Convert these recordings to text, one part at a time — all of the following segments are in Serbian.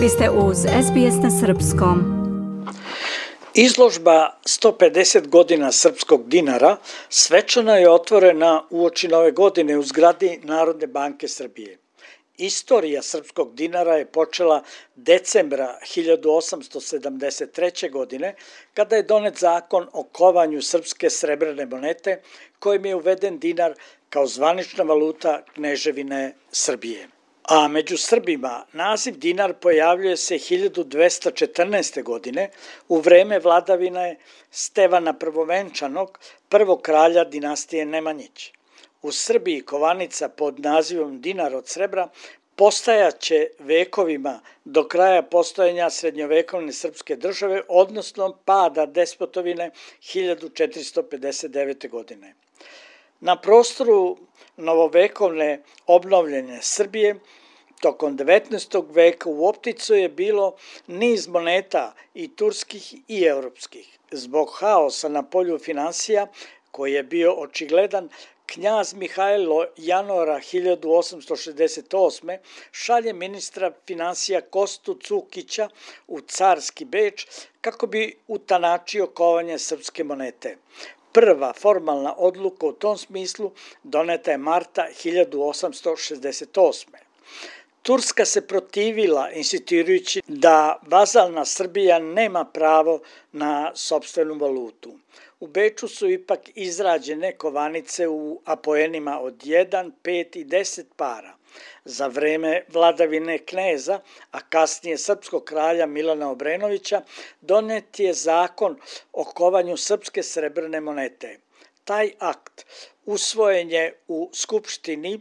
Vi ste uz SBS na Srpskom. Izložba 150 godina srpskog dinara svečano je otvorena u oči nove godine u zgradi Narodne banke Srbije. Istorija srpskog dinara je počela decembra 1873. godine, kada je donet zakon o kovanju srpske srebrne monete, kojim je uveden dinar kao zvanična valuta Kneževine Srbije. A među Srbima naziv dinar pojavljuje se 1214. godine u vreme vladavine Stevana Prvovenčanog, prvog kralja dinastije Nemanjić. U Srbiji kovanica pod nazivom dinar od srebra postajaće vekovima do kraja postojanja srednjovekovne srpske države, odnosno pada despotovine 1459. godine. Na prostoru novovekovne obnovljene Srbije tokom 19. veka u opticu je bilo niz moneta i turskih i evropskih. Zbog haosa na polju finansija, koji je bio očigledan, knjaz Mihajlo januara 1868. šalje ministra finansija Kostu Cukića u carski Beč kako bi utanačio kovanje srpske monete. Prva formalna odluka u tom smislu doneta je marta 1868. Turska se protivila instituirajući da vazalna Srbija nema pravo na sobstvenu valutu. U Beču su ipak izrađene kovanice u apoenima od 1, 5 i 10 para. Za vreme vladavine kneza, a kasnije srpskog kralja Milana Obrenovića, donet je zakon o kovanju srpske srebrne monete. Taj akt usvojen je u Skupštini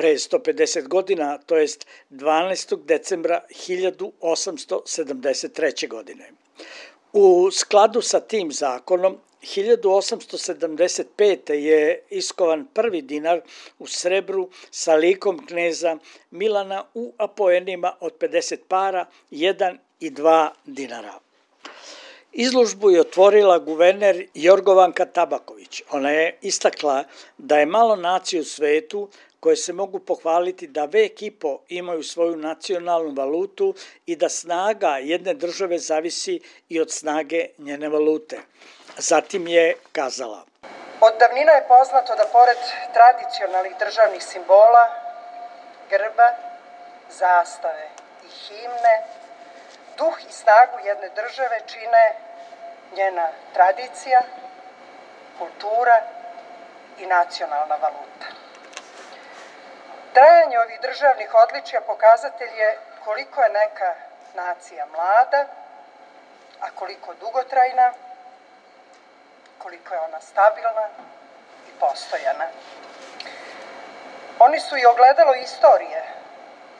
pre 150 godina, to jest 12. decembra 1873. godine. U skladu sa tim zakonom 1875. je iskovan prvi dinar u srebru sa likom kneza Milana u apoenima od 50 para, 1 i 2 dinara. Izložbu je otvorila guverner Jorgovanka Tabaković. Ona je istakla da je malo nacije u svetu koje se mogu pohvaliti da vek i po imaju svoju nacionalnu valutu i da snaga jedne države zavisi i od snage njene valute. Zatim je kazala. Od davnina je poznato da pored tradicionalnih državnih simbola, grba, zastave i himne, duh i snagu jedne države čine njena tradicija, kultura i nacionalna valuta. Trajanje ovih državnih odličija pokazatelj je koliko je neka nacija mlada, a koliko dugotrajna, koliko je ona stabilna i postojana. Oni su i ogledalo istorije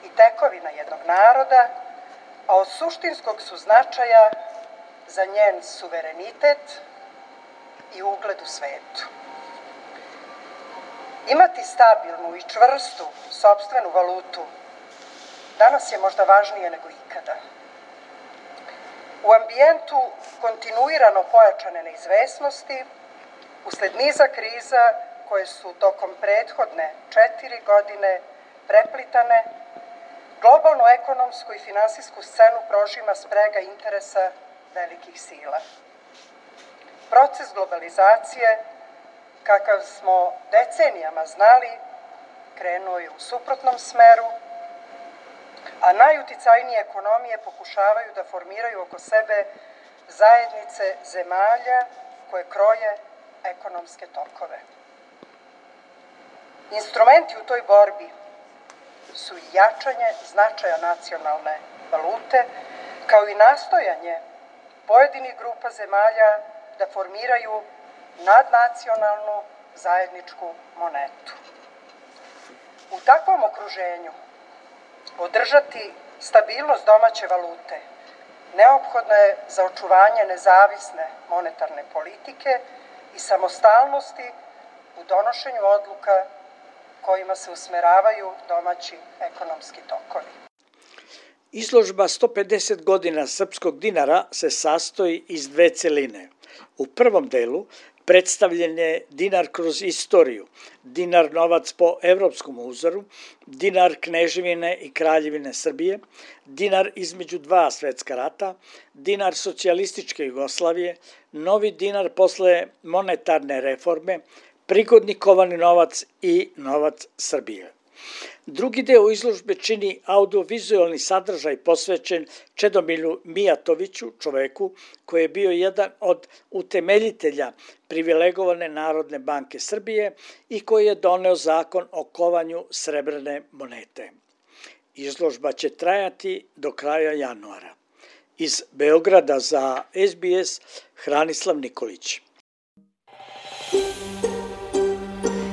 i tekovina jednog naroda, a od suštinskog su značaja za njen suverenitet i ugled u svetu. Imati stabilnu i čvrstu sobstvenu valutu danas je možda važnije nego ikada. U ambijentu kontinuirano pojačane neizvesnosti, usled niza kriza koje su tokom prethodne četiri godine preplitane, globalnu ekonomsku i finansijsku scenu prožima sprega interesa velikih sila. Proces globalizacije, kakav smo decenijama znali, krenuo je u suprotnom smeru, a najuticajnije ekonomije pokušavaju da formiraju oko sebe zajednice zemalja koje kroje ekonomske tokove. Instrumenti u toj borbi su jačanje značaja nacionalne valute, kao i nastojanje pojedinih grupa zemalja da formiraju nadnacionalnu zajedničku monetu. U takvom okruženju održati stabilnost domaće valute neophodno je za očuvanje nezavisne monetarne politike i samostalnosti u donošenju odluka kojima se usmeravaju domaći ekonomski tokovi. Izložba 150 godina srpskog dinara se sastoji iz dve celine. U prvom delu Predstavljen je dinar kroz istoriju, dinar novac po evropskom uzoru, dinar kneževine i kraljevine Srbije, dinar između dva svetska rata, dinar socijalističke Jugoslavije, novi dinar posle monetarne reforme, prigodni kovani novac i novac Srbije. Drugi deo izložbe čini audiovizualni sadržaj posvećen Čedomilju Mijatoviću, čoveku koji je bio jedan od utemeljitelja privilegovane Narodne banke Srbije i koji je doneo zakon o kovanju srebrne monete. Izložba će trajati do kraja januara. Iz Beograda za SBS Hranislav Nikolić.